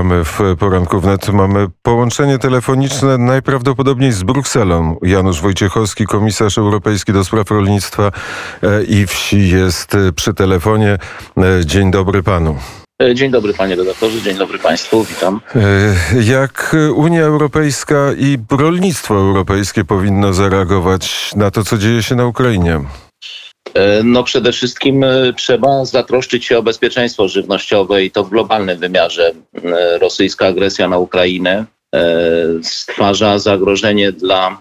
Słuchamy w poranku wnet. Mamy połączenie telefoniczne najprawdopodobniej z Brukselą. Janusz Wojciechowski, komisarz europejski do spraw rolnictwa e, i wsi jest e, przy telefonie. E, dzień dobry panu. Dzień dobry panie redaktorze, dzień dobry państwu, witam. Jak Unia Europejska i rolnictwo europejskie powinno zareagować na to, co dzieje się na Ukrainie? E, no przede wszystkim e, trzeba zatroszczyć się o bezpieczeństwo żywnościowe i to w globalnym wymiarze. E, rosyjska agresja na Ukrainę stwarza zagrożenie dla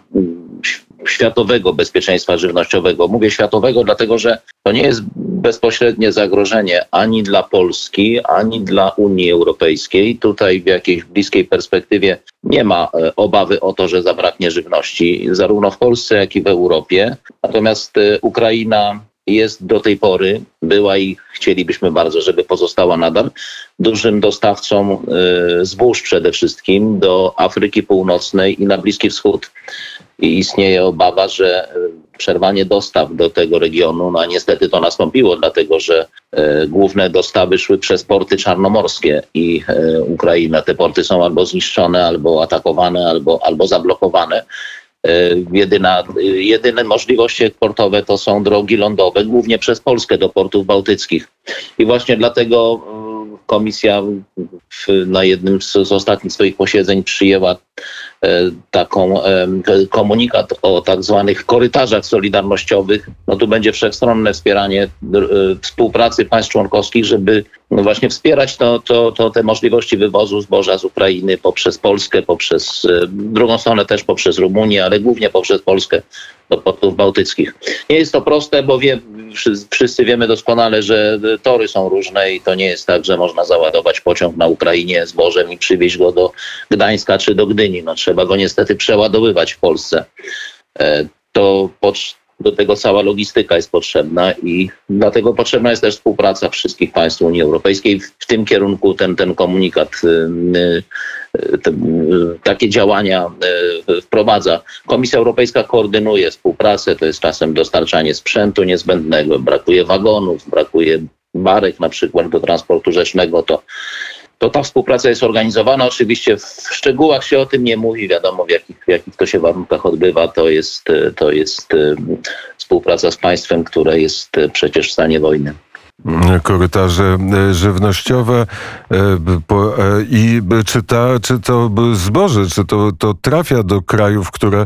światowego bezpieczeństwa żywnościowego. Mówię światowego, dlatego że to nie jest bezpośrednie zagrożenie ani dla Polski, ani dla Unii Europejskiej. Tutaj w jakiejś bliskiej perspektywie nie ma e, obawy o to, że zabraknie żywności, zarówno w Polsce, jak i w Europie. Natomiast e, Ukraina jest do tej pory, była i chcielibyśmy bardzo, żeby pozostała nadal, dużym dostawcą e, zbóż przede wszystkim do Afryki Północnej i na Bliski Wschód. I istnieje obawa, że przerwanie dostaw do tego regionu, no a niestety to nastąpiło, dlatego że e, główne dostawy szły przez porty czarnomorskie i e, Ukraina. Te porty są albo zniszczone, albo atakowane, albo, albo zablokowane. E, jedyna, jedyne możliwości eksportowe to są drogi lądowe, głównie przez Polskę do portów bałtyckich. I właśnie dlatego komisja w, na jednym z, z ostatnich swoich posiedzeń przyjęła E, taką komunikat o tak zwanych korytarzach solidarnościowych. No tu będzie wszechstronne wspieranie e, współpracy państw członkowskich, żeby właśnie wspierać to, to, to te możliwości wywozu zboża z Ukrainy poprzez Polskę, poprzez e, drugą stronę też poprzez Rumunię, ale głównie poprzez Polskę do portów bałtyckich. Nie jest to proste, bo wie, wszyscy wiemy doskonale, że tory są różne i to nie jest tak, że można załadować pociąg na Ukrainie zbożem i przywieźć go do Gdańska czy do Gdyni. No, trzeba go niestety przeładowywać w Polsce. E, to do tego cała logistyka jest potrzebna i dlatego potrzebna jest też współpraca wszystkich państw Unii Europejskiej. W tym kierunku ten, ten komunikat, y, y, te, takie działania y, wprowadza. Komisja Europejska koordynuje współpracę, to jest czasem dostarczanie sprzętu niezbędnego, brakuje wagonów, brakuje barek na przykład do transportu rzecznego, to to ta współpraca jest organizowana. Oczywiście w szczegółach się o tym nie mówi, wiadomo w jakich, w jakich to się warunkach odbywa. To jest, to jest współpraca z państwem, które jest przecież w stanie wojny korytarze e, żywnościowe e, e, i czy, ta, czy to zboże, czy to, to trafia do krajów, które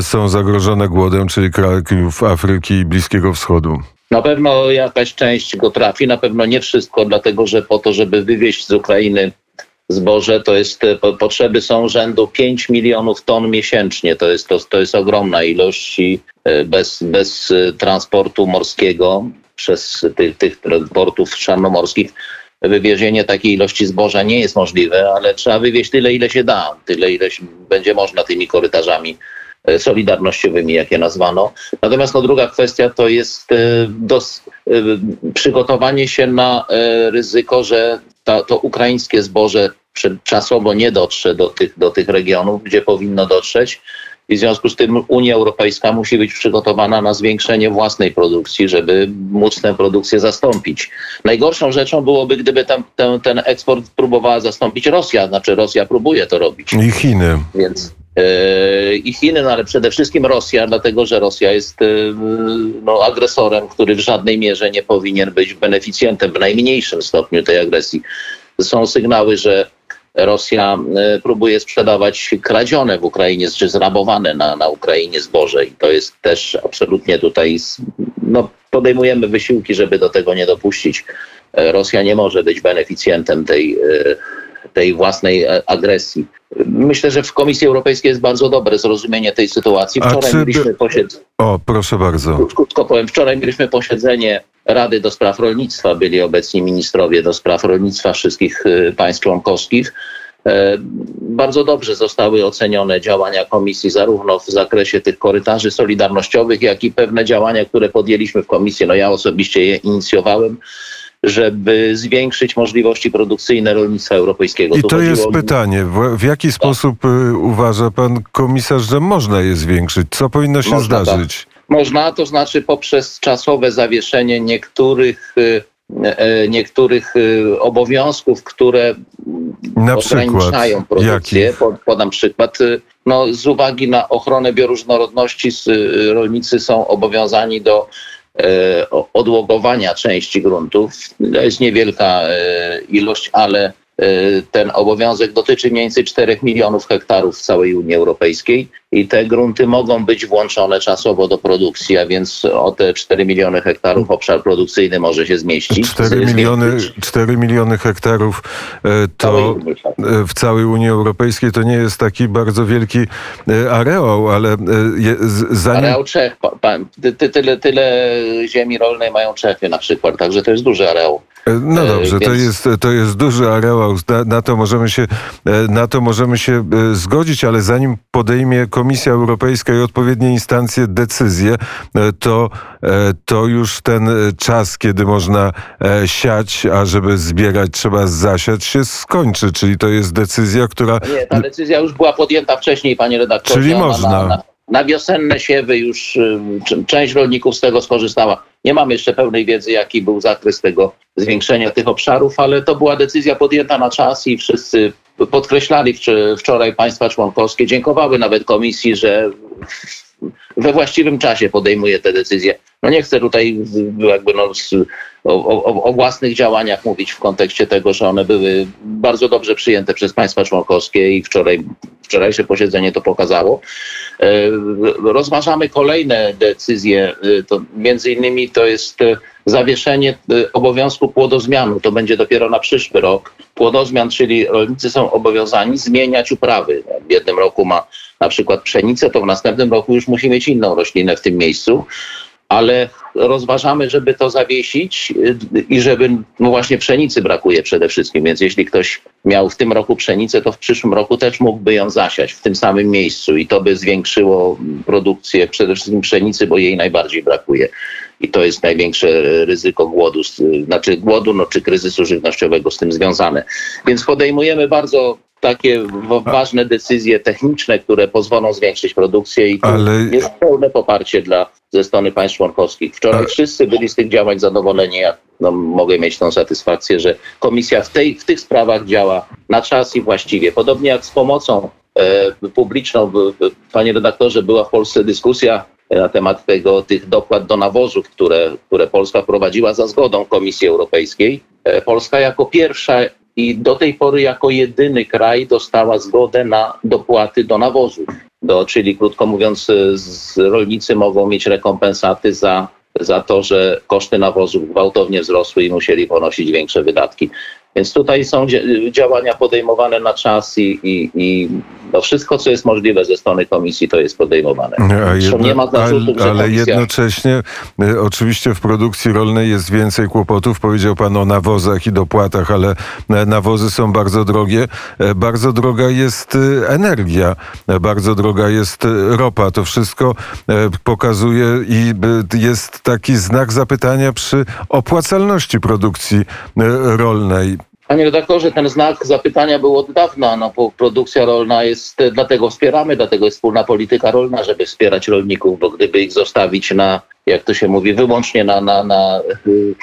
są zagrożone głodem, czyli krajów Afryki i Bliskiego Wschodu? Na pewno jakaś część go trafi, na pewno nie wszystko, dlatego że po to, żeby wywieźć z Ukrainy zboże, to jest, e, potrzeby są rzędu 5 milionów ton miesięcznie. To jest, to, to jest ogromna ilość e, bez, bez e, transportu morskiego przez tych, tych portów czarnomorskich wywiezienie takiej ilości zboża nie jest możliwe, ale trzeba wywieźć tyle, ile się da, tyle, ile będzie można tymi korytarzami solidarnościowymi, jak je nazwano. Natomiast no, druga kwestia to jest e, dos, e, przygotowanie się na ryzyko, że ta, to ukraińskie zboże czasowo nie dotrze do tych, do tych regionów, gdzie powinno dotrzeć. I w związku z tym Unia Europejska musi być przygotowana na zwiększenie własnej produkcji, żeby móc tę produkcję zastąpić. Najgorszą rzeczą byłoby, gdyby ten, ten, ten eksport próbowała zastąpić Rosja, znaczy Rosja próbuje to robić. I Chiny. Więc E, i Chiny, no ale przede wszystkim Rosja, dlatego że Rosja jest e, no, agresorem, który w żadnej mierze nie powinien być beneficjentem w najmniejszym stopniu tej agresji. Są sygnały, że Rosja e, próbuje sprzedawać kradzione w Ukrainie, czy zrabowane na, na Ukrainie zboże i to jest też absolutnie tutaj, no, podejmujemy wysiłki, żeby do tego nie dopuścić. Rosja nie może być beneficjentem tej, tej własnej agresji. Myślę, że w Komisji Europejskiej jest bardzo dobre zrozumienie tej sytuacji. Wczoraj mieliśmy posiedzenie. O, proszę bardzo. Krótko powiem. Wczoraj mieliśmy posiedzenie Rady do Spraw Rolnictwa. Byli obecni ministrowie do spraw rolnictwa wszystkich y, państw członkowskich. E, bardzo dobrze zostały ocenione działania komisji, zarówno w zakresie tych korytarzy solidarnościowych, jak i pewne działania, które podjęliśmy w komisji. No ja osobiście je inicjowałem żeby zwiększyć możliwości produkcyjne rolnictwa europejskiego. I to jest pytanie, w, jaki tak. sposób y, uważa pan komisarz, że można je zwiększyć? Co powinno się można, zdarzyć? Tak. Można, to znaczy poprzez czasowe zawieszenie niektórych y, e, niektórych y, obowiązków, które Na ograniczają produkcję. Podam przykład. No, z uwagi na ochronę bioróżnorodności rolnicy są obowiązani do o- odłogowania części gruntów. To jest niewielka e, ilość, ale e, ten obowiązek dotyczy mniej więcej 4 milionów hektarów w całej Unii Europejskiej i te grunty mogą być włączone czasowo do produkcji, a więc o te 4 miliony hektarów obszar produkcyjny może się zmieścić. 4 miliony, 4 miliony hektarów e, to e, w całej Unii Europejskiej to nie jest taki bardzo wielki e, areał, ale zanim... Areał Czech, tyle, tyle ziemi rolnej mają Czechy na przykład, także to jest duży areał. E, No E, dobrze, to, więc- jest, to jest duży areał, na, na, to możemy się, e, na to możemy się zgodzić, ale zanim podejmie Komisja Europejska i odpowiednie instancje decyzję, to, to już ten czas, kiedy można siać, a żeby zbierać trzeba zasiać, się skończy, czyli to jest decyzja, która... Nie, ta decyzja już była podjęta wcześniej, panie redaktorze. Czyli Ona można. Na, na, na wiosenne siewy już y, część rolników z tego skorzystała. Nie mamy jeszcze pełnej wiedzy, jaki był zakres tego zwiększenia tych obszarów, ale to była decyzja podjęta na czas i wszyscy podkreślali wczoraj państwa członkowskie, dziękowały nawet komisji, że we właściwym czasie podejmuje te decyzje. No nie chcę tutaj jakby no, o, o, o własnych działaniach mówić w kontekście tego, że one były bardzo dobrze przyjęte przez państwa członkowskie i wczoraj, wczorajsze posiedzenie to pokazało. E, Rozważamy kolejne decyzje, e, to między innymi to jest e, zawieszenie obowiązku płodozmianu. To będzie dopiero na przyszły rok. Płodozmian, czyli rolnicy są obowiązani zmieniać uprawy. W jednym roku ma na przykład pszenicę, to w następnym roku już musi mieć inną roślinę w tym miejscu ale rozważamy, żeby to zawiesić y, i żeby, no właśnie pszenicy brakuje przede wszystkim, więc jeśli ktoś miał w tym roku pszenicę, to w przyszłym roku też mógłby ją zasiać w tym samym miejscu i to by zwiększyło produkcję przede wszystkim pszenicy, bo jej najbardziej brakuje. I to jest największe ryzyko głodu, z- znaczy głodu, no, czy kryzysu żywnościowego z tym związane. Więc podejmujemy bardzo takie ważne decyzje techniczne, które pozwolą zwiększyć produkcję i Ale- jest pełne poparcie dla, ze strony państw członkowskich. Wczoraj A- wszyscy byli z tych działań zadowoleni. Ja no, mogę mieć tą satysfakcję, że komisja w, tej, w tych sprawach działa na czas i właściwie. Podobnie jak z pomocą e, publiczną. Panie redaktorze, była w Polsce dyskusja na temat tego, tych dopłat do nawozów, które, które Polska wprowadziła za zgodą Komisji Europejskiej. E, Polska jako pierwsza i do tej pory jako jedyny kraj dostała zgodę na dopłaty do nawozów. Do, czyli krótko mówiąc, z, rolnicy mogą mieć rekompensaty za, za to, że koszty nawozów gwałtownie wzrosły i musieli ponosić większe wydatki. Więc tutaj są dzia- działania podejmowane na czas i, i, i no wszystko, co jest możliwe ze strony komisji, to jest podejmowane. Zresztą nie ma zarzutów, ale, ale komisja... jednocześnie e, oczywiście w produkcji rolnej jest więcej kłopotów. Powiedział pan o nawozach i dopłatach, ale e, nawozy są bardzo drogie. E, Bardzo droga jest e, energia, bardzo droga jest ropa. To wszystko pokazuje i jest taki znak zapytania przy opłacalności produkcji rolnej. Panie redaktorze, ten znak zapytania był od dawna. No, bo produkcja rolna jest, e, dlatego wspieramy, dlatego jest wspólna polityka rolna, żeby wspierać rolników, bo gdyby ich zostawić na, jak to się mówi, wyłącznie na, na, na y,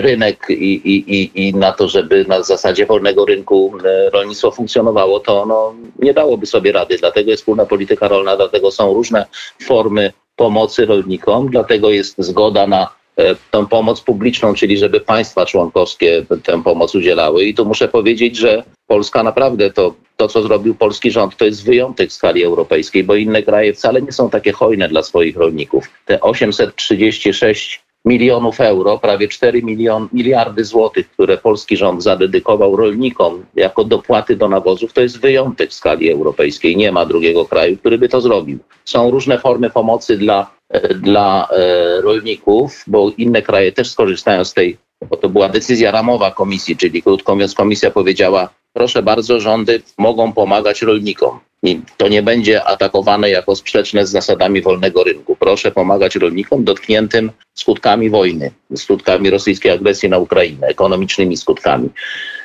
rynek i, i, i, i na to, żeby na zasadzie wolnego rynku y, rolnictwo funkcjonowało, to no, nie dałoby sobie rady. Dlatego jest wspólna polityka rolna, dlatego są różne formy pomocy rolnikom, dlatego jest zgoda na e, tę pomoc publiczną, czyli żeby państwa członkowskie tę pomoc udzielały. I tu muszę powiedzieć, że Polska naprawdę to, to, co zrobił polski rząd, to jest wyjątek w skali europejskiej, bo inne kraje wcale nie są takie hojne dla swoich rolników. Te 836 milionów euro, prawie 4 milion, miliardy złotych, które polski rząd zadedykował rolnikom jako dopłaty do nawozów, to jest wyjątek w skali europejskiej. Nie ma drugiego kraju, który by to zrobił. Są różne formy pomocy dla, dla e, rolników, bo inne kraje też skorzystają z tej, bo to była decyzja ramowa komisji, czyli krótko mówiąc komisja powiedziała, proszę bardzo, rządy mogą pomagać rolnikom. I to nie będzie atakowane jako sprzeczne z zasadami wolnego rynku. Proszę pomagać rolnikom dotkniętym skutkami wojny, skutkami rosyjskiej agresji na Ukrainę, ekonomicznymi skutkami.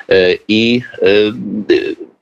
E, I e,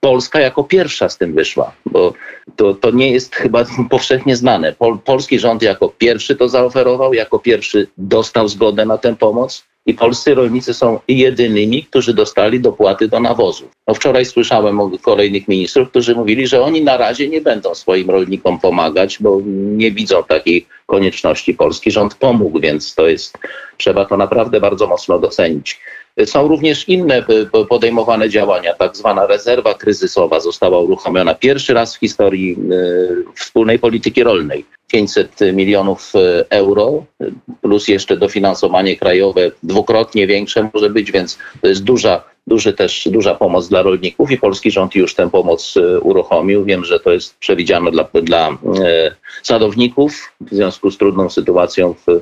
Polska jako pierwsza z tym wyszła, bo to, to nie jest chyba powszechnie znane. Pol, polski rząd jako pierwszy to zaoferował, jako pierwszy dostał zgodę na tę pomoc i polscy rolnicy są jedynymi, którzy dostali dopłaty do nawozów. No wczoraj słyszałem od kolejnych ministrów, którzy mówili, że oni na razie nie będą swoim rolnikom pomagać, bo nie widzą takiej konieczności. Polski rząd pomógł, więc to jest, trzeba to naprawdę bardzo mocno docenić. Są również inne podejmowane działania. Tak zwana rezerwa kryzysowa została uruchomiona pierwszy raz w historii wspólnej polityki rolnej. 500 milionów euro, plus jeszcze dofinansowanie krajowe dwukrotnie większe może być, więc to jest duża, duży też, duża pomoc dla rolników i polski rząd już tę pomoc uruchomił. Wiem, że to jest przewidziane dla, dla sadowników w związku z trudną sytuacją w,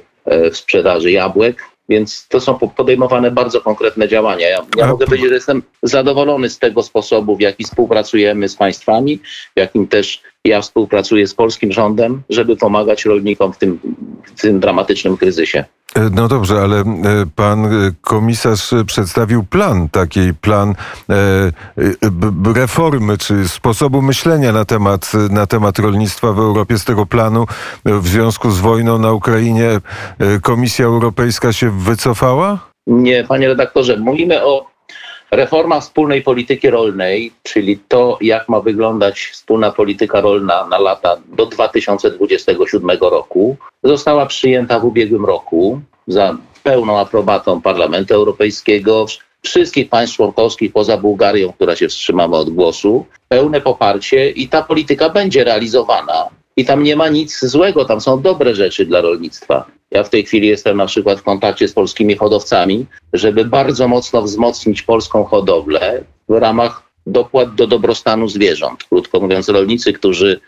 w sprzedaży jabłek. Więc to są podejmowane bardzo konkretne działania. Ja, ja mogę powiedzieć, że jestem zadowolony z tego sposobu, w jaki współpracujemy z państwami, w jakim też ja współpracuję z polskim rządem, żeby pomagać rolnikom w tym, w tym dramatycznym kryzysie. No dobrze, ale pan komisarz przedstawił plan, taki plan reformy, czy sposobu myślenia na temat, na temat rolnictwa w Europie. Z tego planu w związku z wojną na Ukrainie Komisja Europejska się wycofała? Nie, panie redaktorze, mówimy o Reforma wspólnej polityki rolnej, czyli to, jak ma wyglądać wspólna polityka rolna na lata do 2027 roku, została przyjęta w ubiegłym roku za pełną aprobatą Parlamentu Europejskiego, wszystkich państw członkowskich poza Bułgarią, która się wstrzymała od głosu, pełne poparcie i ta polityka będzie realizowana. I tam nie ma nic złego, tam są dobre rzeczy dla rolnictwa. Ja w tej chwili jestem na przykład w kontakcie z polskimi hodowcami, żeby bardzo mocno wzmocnić polską hodowlę w ramach dopłat do dobrostanu zwierząt. Krótko mówiąc, rolnicy, którzy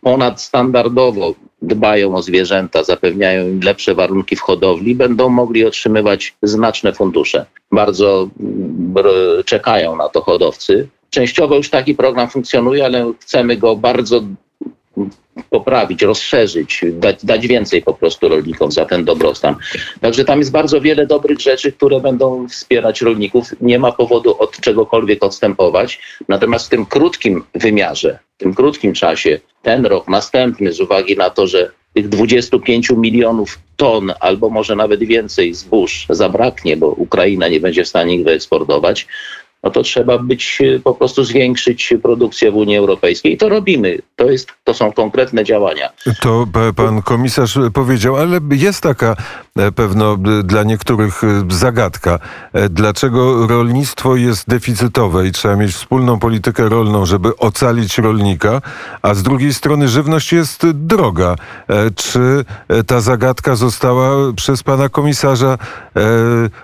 ponadstandardowo dbają o zwierzęta, zapewniają im lepsze warunki w hodowli, będą mogli otrzymywać znaczne fundusze. Bardzo czekają na to hodowcy. Częściowo już taki program funkcjonuje, ale chcemy go bardzo poprawić, rozszerzyć, dać, dać więcej po prostu rolnikom za ten dobrostan. Także tam jest bardzo wiele dobrych rzeczy, które będą wspierać rolników. Nie ma powodu od czegokolwiek odstępować. Natomiast w tym krótkim wymiarze, w tym krótkim czasie, ten rok, następny, z uwagi na to, że tych 25 milionów ton, albo może nawet więcej zbóż zabraknie, bo Ukraina nie będzie w stanie ich wyeksportować, no to trzeba być, po prostu zwiększyć produkcję w Unii Europejskiej. I to robimy. To, jest, to są konkretne działania. To pan komisarz powiedział, ale jest taka pewno dla niektórych zagadka. Dlaczego rolnictwo jest deficytowe i trzeba mieć wspólną politykę rolną, żeby ocalić rolnika, a z drugiej strony żywność jest droga. Czy ta zagadka została przez pana komisarza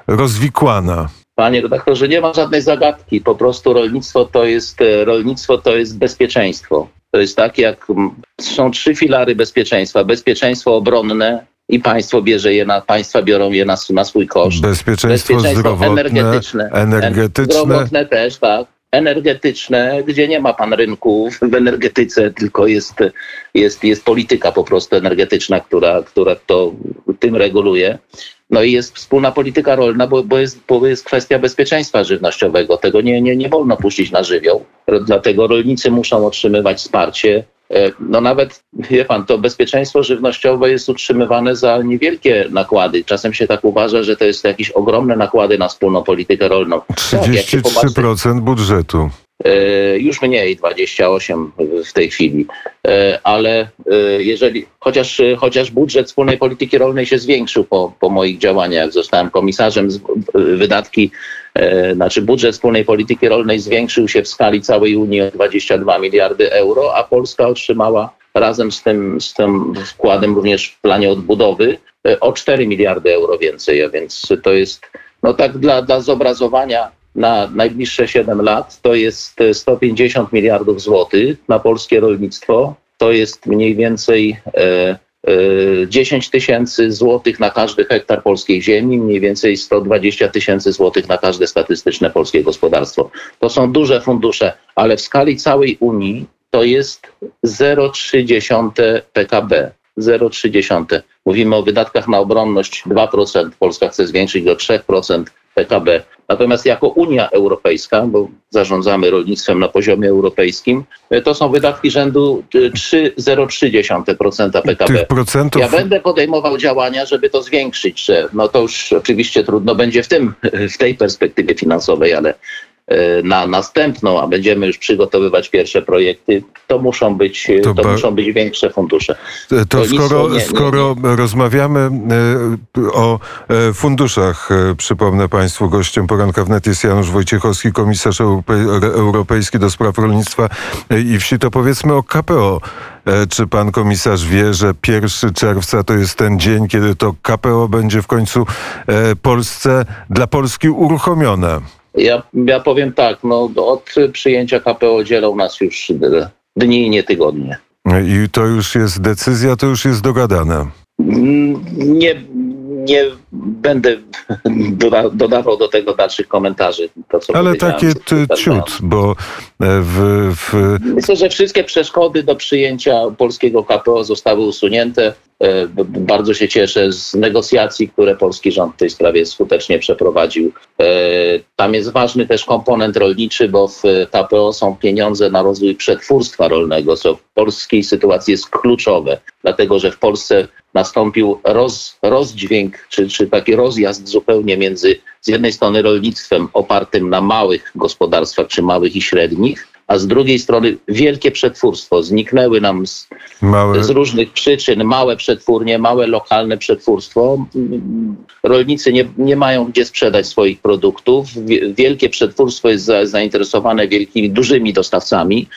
rozwikłana? Panie redaktorze, nie ma żadnej zagadki. Po prostu rolnictwo to jest, rolnictwo to jest bezpieczeństwo. To jest tak, jak są trzy filary bezpieczeństwa. Bezpieczeństwo obronne i państwo bierze je na, państwa biorą je na, na swój koszt. Bezpieczeństwo, zdrowotne, energetyczne. Energetyczne. Zdrowotne też, tak. Energetyczne, gdzie nie ma pan rynku w energetyce, tylko jest, jest, jest polityka po prostu energetyczna, która, która to tym reguluje. No i jest wspólna polityka rolna, bo, bo, jest, bo jest kwestia bezpieczeństwa żywnościowego. Tego nie, nie, nie wolno puścić na żywioł. Dlatego rolnicy muszą otrzymywać wsparcie. No nawet, wie pan, to bezpieczeństwo żywnościowe jest utrzymywane za niewielkie nakłady. Czasem się tak uważa, że to jest jakieś ogromne nakłady na wspólną politykę rolną. 33% budżetu. Już mniej, 28 w tej chwili, ale jeżeli, chociaż, chociaż budżet wspólnej polityki rolnej się zwiększył po, po moich działaniach, zostałem komisarzem, wydatki, znaczy budżet wspólnej polityki rolnej zwiększył się w skali całej Unii o 22 miliardy euro, a Polska otrzymała razem z tym, z tym wkładem również w planie odbudowy o 4 miliardy euro więcej, a więc to jest, no tak dla, dla zobrazowania, na najbliższe 7 lat to jest 150 miliardów złotych na polskie rolnictwo. To jest mniej więcej e, e, 10 tysięcy złotych na każdy hektar polskiej ziemi, mniej więcej 120 tysięcy złotych na każde statystyczne polskie gospodarstwo. To są duże fundusze, ale w skali całej Unii to jest 0,3 PKB. 0,3. Mówimy o wydatkach na obronność 2%, Polska chce zwiększyć do 3%. PKB. Natomiast jako Unia Europejska, bo zarządzamy rolnictwem na poziomie europejskim, to są wydatki rzędu 3,03% PKB. Tych procentów... Ja będę podejmował działania, żeby to zwiększyć, no to już oczywiście trudno będzie w, tym, w tej perspektywie finansowej, ale e, na następną, a będziemy już przygotowywać pierwsze projekty, to muszą być, To to, muszą być większe fundusze. To Rolnictwo skoro, nie- nie- skoro rozmawiamy e, o e, funduszach, e, przypomnę Państwu, gościem poranka wnet jest Janusz Wojciechowski, komisarz europej- europejski do spraw rolnictwa e, i wsi, to powiedzmy o KPO. E, Czy pan komisarz wie, że 1 czerwca to jest ten dzień, kiedy to KPO będzie w końcu e, Polsce, dla Polski uruchomione? Ja, ja powiem tak, no, od przyjęcia KPO dzielą nas już dni, nie tygodnie. I to już jest decyzja, to już jest dogadane. Mm, Nie, nie będę doda, dodawał do tego dalszych komentarzy. To, co Ale takie ciut, bo e, w, w, Myślę, że wszystkie przeszkody do przyjęcia polskiego KPO zostały usunięte. E, Bardzo się cieszę z negocjacji, które polski rząd w tej sprawie skutecznie przeprowadził. E, Tam jest ważny też komponent rolniczy, bo w KPO są pieniądze na rozwój przetwórstwa rolnego, co w polskiej sytuacji jest kluczowe, dlatego że w Polsce nastąpił roz, rozdźwięk, czy, czy taki rozjazd zupełnie między z jednej strony rolnictwem opartym na małych gospodarstwach, czy małych i średnich, a z drugiej strony wielkie przetwórstwo. Zniknęły nam z, z różnych przyczyn małe przetwórnie, małe lokalne przetwórstwo. Rolnicy nie, nie mają gdzie sprzedać swoich produktów. Wie- Wielkie przetwórstwo jest za, zainteresowane wielkimi, dużymi dostawcami.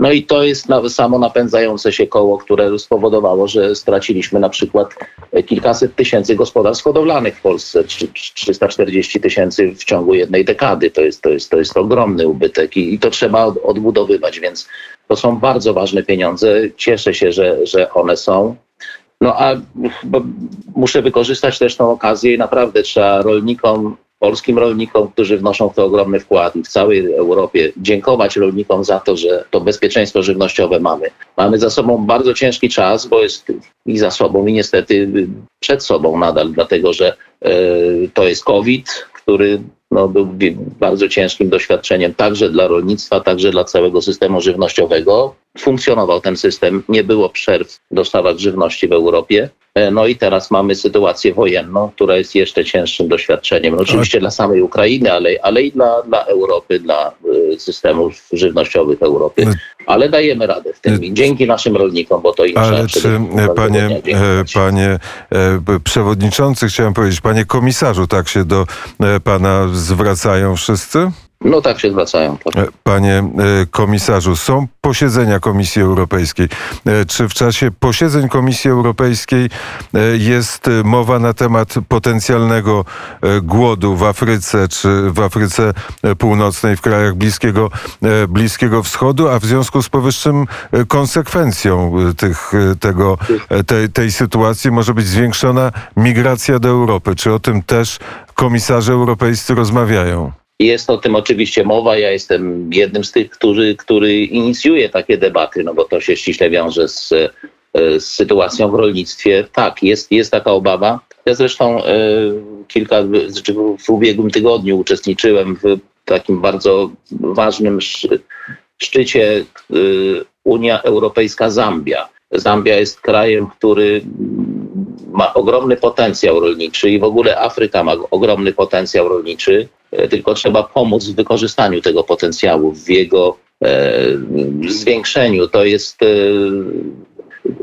No i to jest samo napędzające się koło, które spowodowało, że straciliśmy na przykład e, kilkaset tysięcy gospodarstw hodowlanych w Polsce, Trzy- 340 tysięcy w ciągu jednej dekady. To jest, to jest, to jest ogromny ubytek i, i to trzeba od, odbudowywać, więc to są bardzo ważne pieniądze. Cieszę się, że, że one są. No a muszę wykorzystać też tą okazję i naprawdę trzeba rolnikom, polskim rolnikom, którzy wnoszą w to ogromny wkład i w całej Europie dziękować rolnikom za to, że to bezpieczeństwo żywnościowe mamy. Mamy za sobą bardzo ciężki czas, bo jest i za sobą i niestety przed sobą nadal, dlatego że e, to jest COVID, który no, był bardzo ciężkim doświadczeniem także dla rolnictwa, także dla całego systemu żywnościowego. Funkcjonował ten system, nie było przerw w dostawach żywności w Europie. E, No i teraz mamy sytuację wojenną, która jest jeszcze cięższym doświadczeniem. No, oczywiście dla samej Ukrainy, ale, ale i dla, dla Europy, dla y, systemów żywnościowych w Europie. Ale dajemy radę w tym. I dzięki naszym rolnikom, bo to im Ale czy, e, panie, e, panie e, przewodniczący, chciałem powiedzieć, panie komisarzu, tak się do e, pana zwracają wszyscy? No tak się zwracają. E, Panie e, komisarzu, są posiedzenia Komisji Europejskiej. E, Czy w czasie posiedzeń Komisji Europejskiej jest mowa na temat potencjalnego głodu w Afryce, czy w Afryce Północnej, w krajach Bliskiego, Bliskiego Wschodu, a w związku z powyższym konsekwencją tych, tego, tej, tej sytuacji może być zwiększona migracja do Europy? Czy o tym też komisarze europejscy rozmawiają? Jest o tym oczywiście mowa. Ja jestem jednym z tych, który, który inicjuje takie debaty, no bo to się ściśle wiąże z, e, z sytuacją w rolnictwie. Tak, jest, jest taka obawa. Ja zresztą e, kilka, znaczy w ubiegłym tygodniu uczestniczyłem w takim bardzo ważnym sz- szczycie e, Unia Europejska-Zambia. Zambia jest krajem, który ma ogromny potencjał rolniczy i w ogóle Afryka ma ogromny potencjał rolniczy, tylko trzeba pomóc w wykorzystaniu tego potencjału, w jego e, zwiększeniu. To jest e,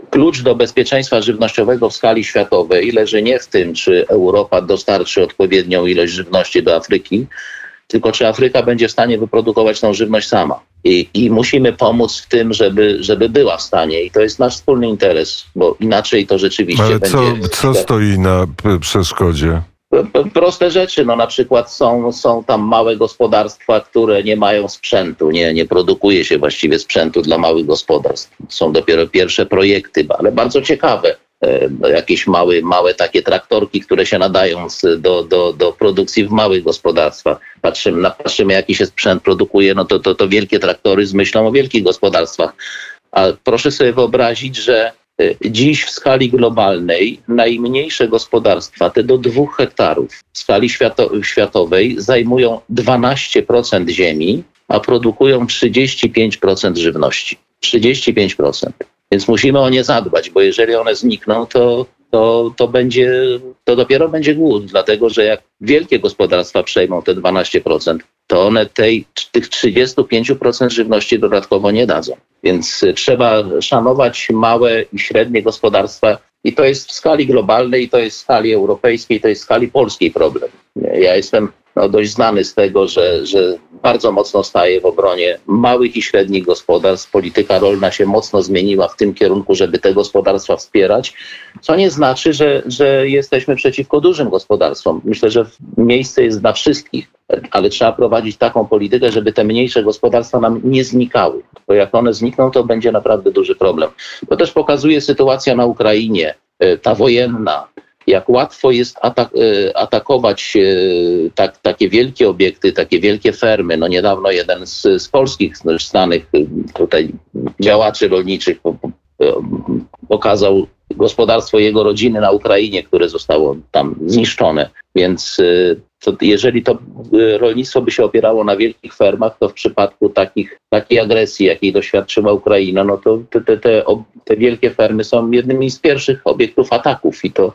klucz do bezpieczeństwa żywnościowego w skali światowej leży nie w tym, czy Europa dostarczy odpowiednią ilość żywności do Afryki, tylko czy Afryka będzie w stanie wyprodukować tą żywność sama. I, I musimy pomóc w tym, żeby, żeby była w stanie. I to jest nasz wspólny interes, bo inaczej to rzeczywiście Ale będzie. co stoi na przeszkodzie? Proste rzeczy, no na przykład są, są tam małe gospodarstwa, które nie mają sprzętu, nie, nie produkuje się właściwie sprzętu dla małych gospodarstw. Są dopiero pierwsze projekty, ale bardzo ciekawe. E, no, Jakieś małe, małe takie traktorki, które się nadają do, do, do produkcji w małych gospodarstwach. Patrzymy, na, patrzymy jaki się sprzęt produkuje, no to, to, to wielkie traktory z myślą o wielkich gospodarstwach. A proszę sobie wyobrazić, że Dziś w skali globalnej najmniejsze gospodarstwa, te do dwóch hektarów w skali świato- światowej zajmują 12% ziemi, a produkują 35% żywności. 35%. Więc musimy o nie zadbać, bo jeżeli one znikną, to, to, to, będzie, to dopiero będzie głód, dlatego że jak wielkie gospodarstwa przejmą te 12%, to one tej, tych 35% żywności dodatkowo nie dadzą. Więc y, trzeba szanować małe i średnie gospodarstwa i to jest w skali globalnej, to jest w skali europejskiej, to jest w skali polskiej problem. Ja jestem no, dość znany z tego, że, że bardzo mocno staje w obronie małych i średnich gospodarstw. Polityka rolna się mocno zmieniła w tym kierunku, żeby te gospodarstwa wspierać, co nie znaczy, że, że jesteśmy przeciwko dużym gospodarstwom. Myślę, że miejsce jest dla wszystkich, ale trzeba prowadzić taką politykę, żeby te mniejsze gospodarstwa nam nie znikały. Bo jak one znikną, to będzie naprawdę duży problem. To też pokazuje sytuacja na Ukrainie, e, ta wojenna, jak łatwo jest atak, e, atakować e, tak, takie wielkie obiekty, takie wielkie fermy. No niedawno jeden z, z polskich znanych e, tutaj działaczy rolniczych po- po- pokazał gospodarstwo jego rodziny na Ukrainie, które zostało tam zniszczone. Więc to jeżeli to rolnictwo by się opierało na wielkich fermach, to w przypadku takich, takiej agresji, jakiej doświadczyła Ukraina, no to te, te, te, te wielkie fermy są jednymi z pierwszych obiektów ataków i to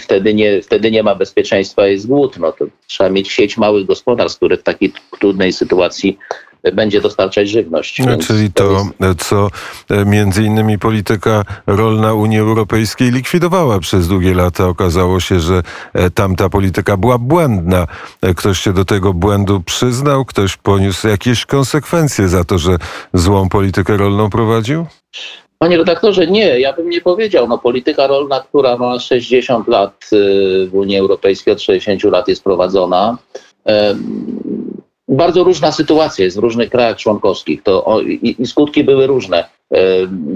wtedy nie, wtedy nie ma bezpieczeństwa, jest głód. No to trzeba mieć sieć małych gospodarstw, które w takiej trudnej sytuacji będzie dostarczać żywność. No, Więc Czyli to, jest- co e, między innymi polityka rolna Unii Europejskiej likwidowała przez długie lata. Okazało się, że e, tamta polityka była błędna. E, Ktoś się do tego błędu przyznał, ktoś poniósł jakieś konsekwencje za to, że złą politykę rolną prowadził? Panie redaktorze, nie, ja bym nie powiedział. No, polityka rolna, która ma 60 lat y, w Unii Europejskiej, od 60 lat jest prowadzona. Bardzo różna sytuacja jest w różnych krajach członkowskich to, i, i skutki były różne.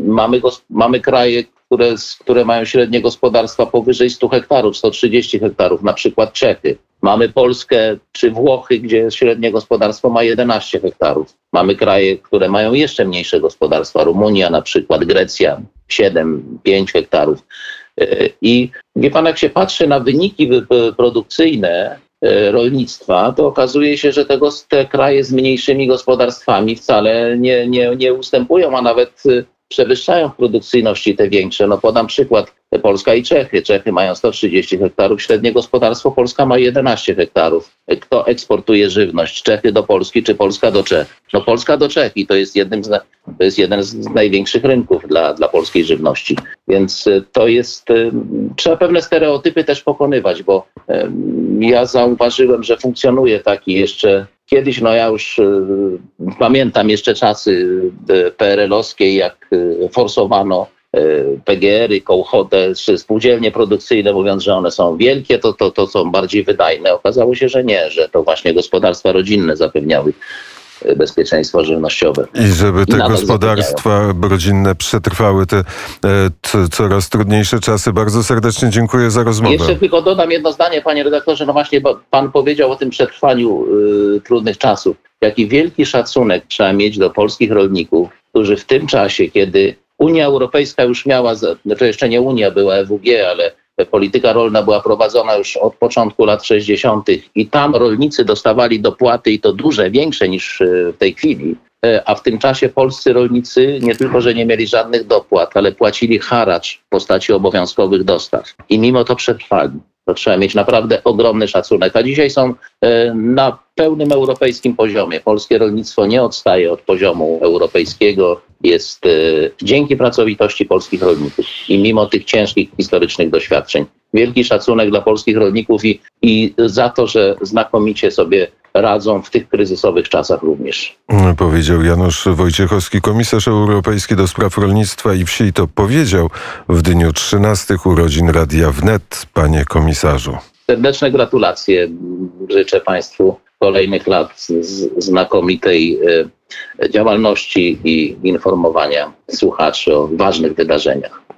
Mamy, mamy kraje, które, które mają średnie gospodarstwa powyżej 100 hektarów, 130 hektarów, na przykład Czechy. Mamy Polskę czy Włochy, gdzie średnie gospodarstwo ma 11 hektarów. Mamy kraje, które mają jeszcze mniejsze gospodarstwa. Rumunia na przykład, Grecja 7, 5 hektarów. E, I wie pan, jak się patrzy na wyniki wy- wy- produkcyjne e, rolnictwa, to okazuje się, że te, gos- te kraje z mniejszymi gospodarstwami wcale nie, nie, nie ustępują, a nawet przewyższają w produkcyjności te większe. No podam przykład Polska i Czechy. Czechy mają 130 hektarów, średnie gospodarstwo, Polska ma 11 hektarów. Kto eksportuje żywność? Czechy do Polski czy Polska do Czech? No Polska do Czech i to jest, jednym z, to jest jeden z największych rynków dla, dla polskiej żywności. Więc y, to jest, trzeba pewne stereotypy też pokonywać, bo ja zauważyłem, że funkcjonuje taki jeszcze Kiedyś, no ja już y, pamiętam jeszcze czasy y, PRL-owskie, jak y, forsowano PGR-y, kołchotę, czy spółdzielnie produkcyjne, mówiąc, że one są wielkie, to, to, to są bardziej wydajne. Okazało się, że nie, że to właśnie gospodarstwa rodzinne zapewniały bezpieczeństwo żywnościowe. I żeby te Nadal gospodarstwa rodzinne przetrwały te e, t, coraz trudniejsze czasy. Bardzo serdecznie dziękuję za rozmowę. Jeszcze tylko dodam jedno zdanie, panie redaktorze. No właśnie, bo pan powiedział o tym przetrwaniu y, trudnych czasów. Jaki wielki szacunek trzeba mieć do polskich rolników, którzy w tym czasie, kiedy Unia Europejska już miała, za- znaczy jeszcze nie Unia była EWG, ale polityka rolna była prowadzona już od początku lat 60. i tam rolnicy dostawali dopłaty i to duże, większe niż y, w tej chwili. E, A w tym czasie polscy rolnicy nie tylko, że nie mieli żadnych dopłat, ale płacili haracz w postaci obowiązkowych dostaw. I mimo to przetrwali. To trzeba mieć naprawdę ogromny szacunek. A dzisiaj są e, na pełnym europejskim poziomie. Polskie rolnictwo nie odstaje od poziomu europejskiego. Jest e, dzięki pracowitości polskich rolników i mimo tych ciężkich historycznych doświadczeń. Wielki szacunek dla polskich rolników i, i za to, że znakomicie sobie radzą w tych kryzysowych czasach również. Powiedział Janusz Wojciechowski, komisarz europejski do spraw rolnictwa i wsi. To powiedział w dniu 13 urodzin Radia Wnet, panie komisarzu. Serdeczne gratulacje. Życzę Państwu kolejnych lat znakomitej e, działalności i informowania słuchaczy o ważnych wydarzeniach.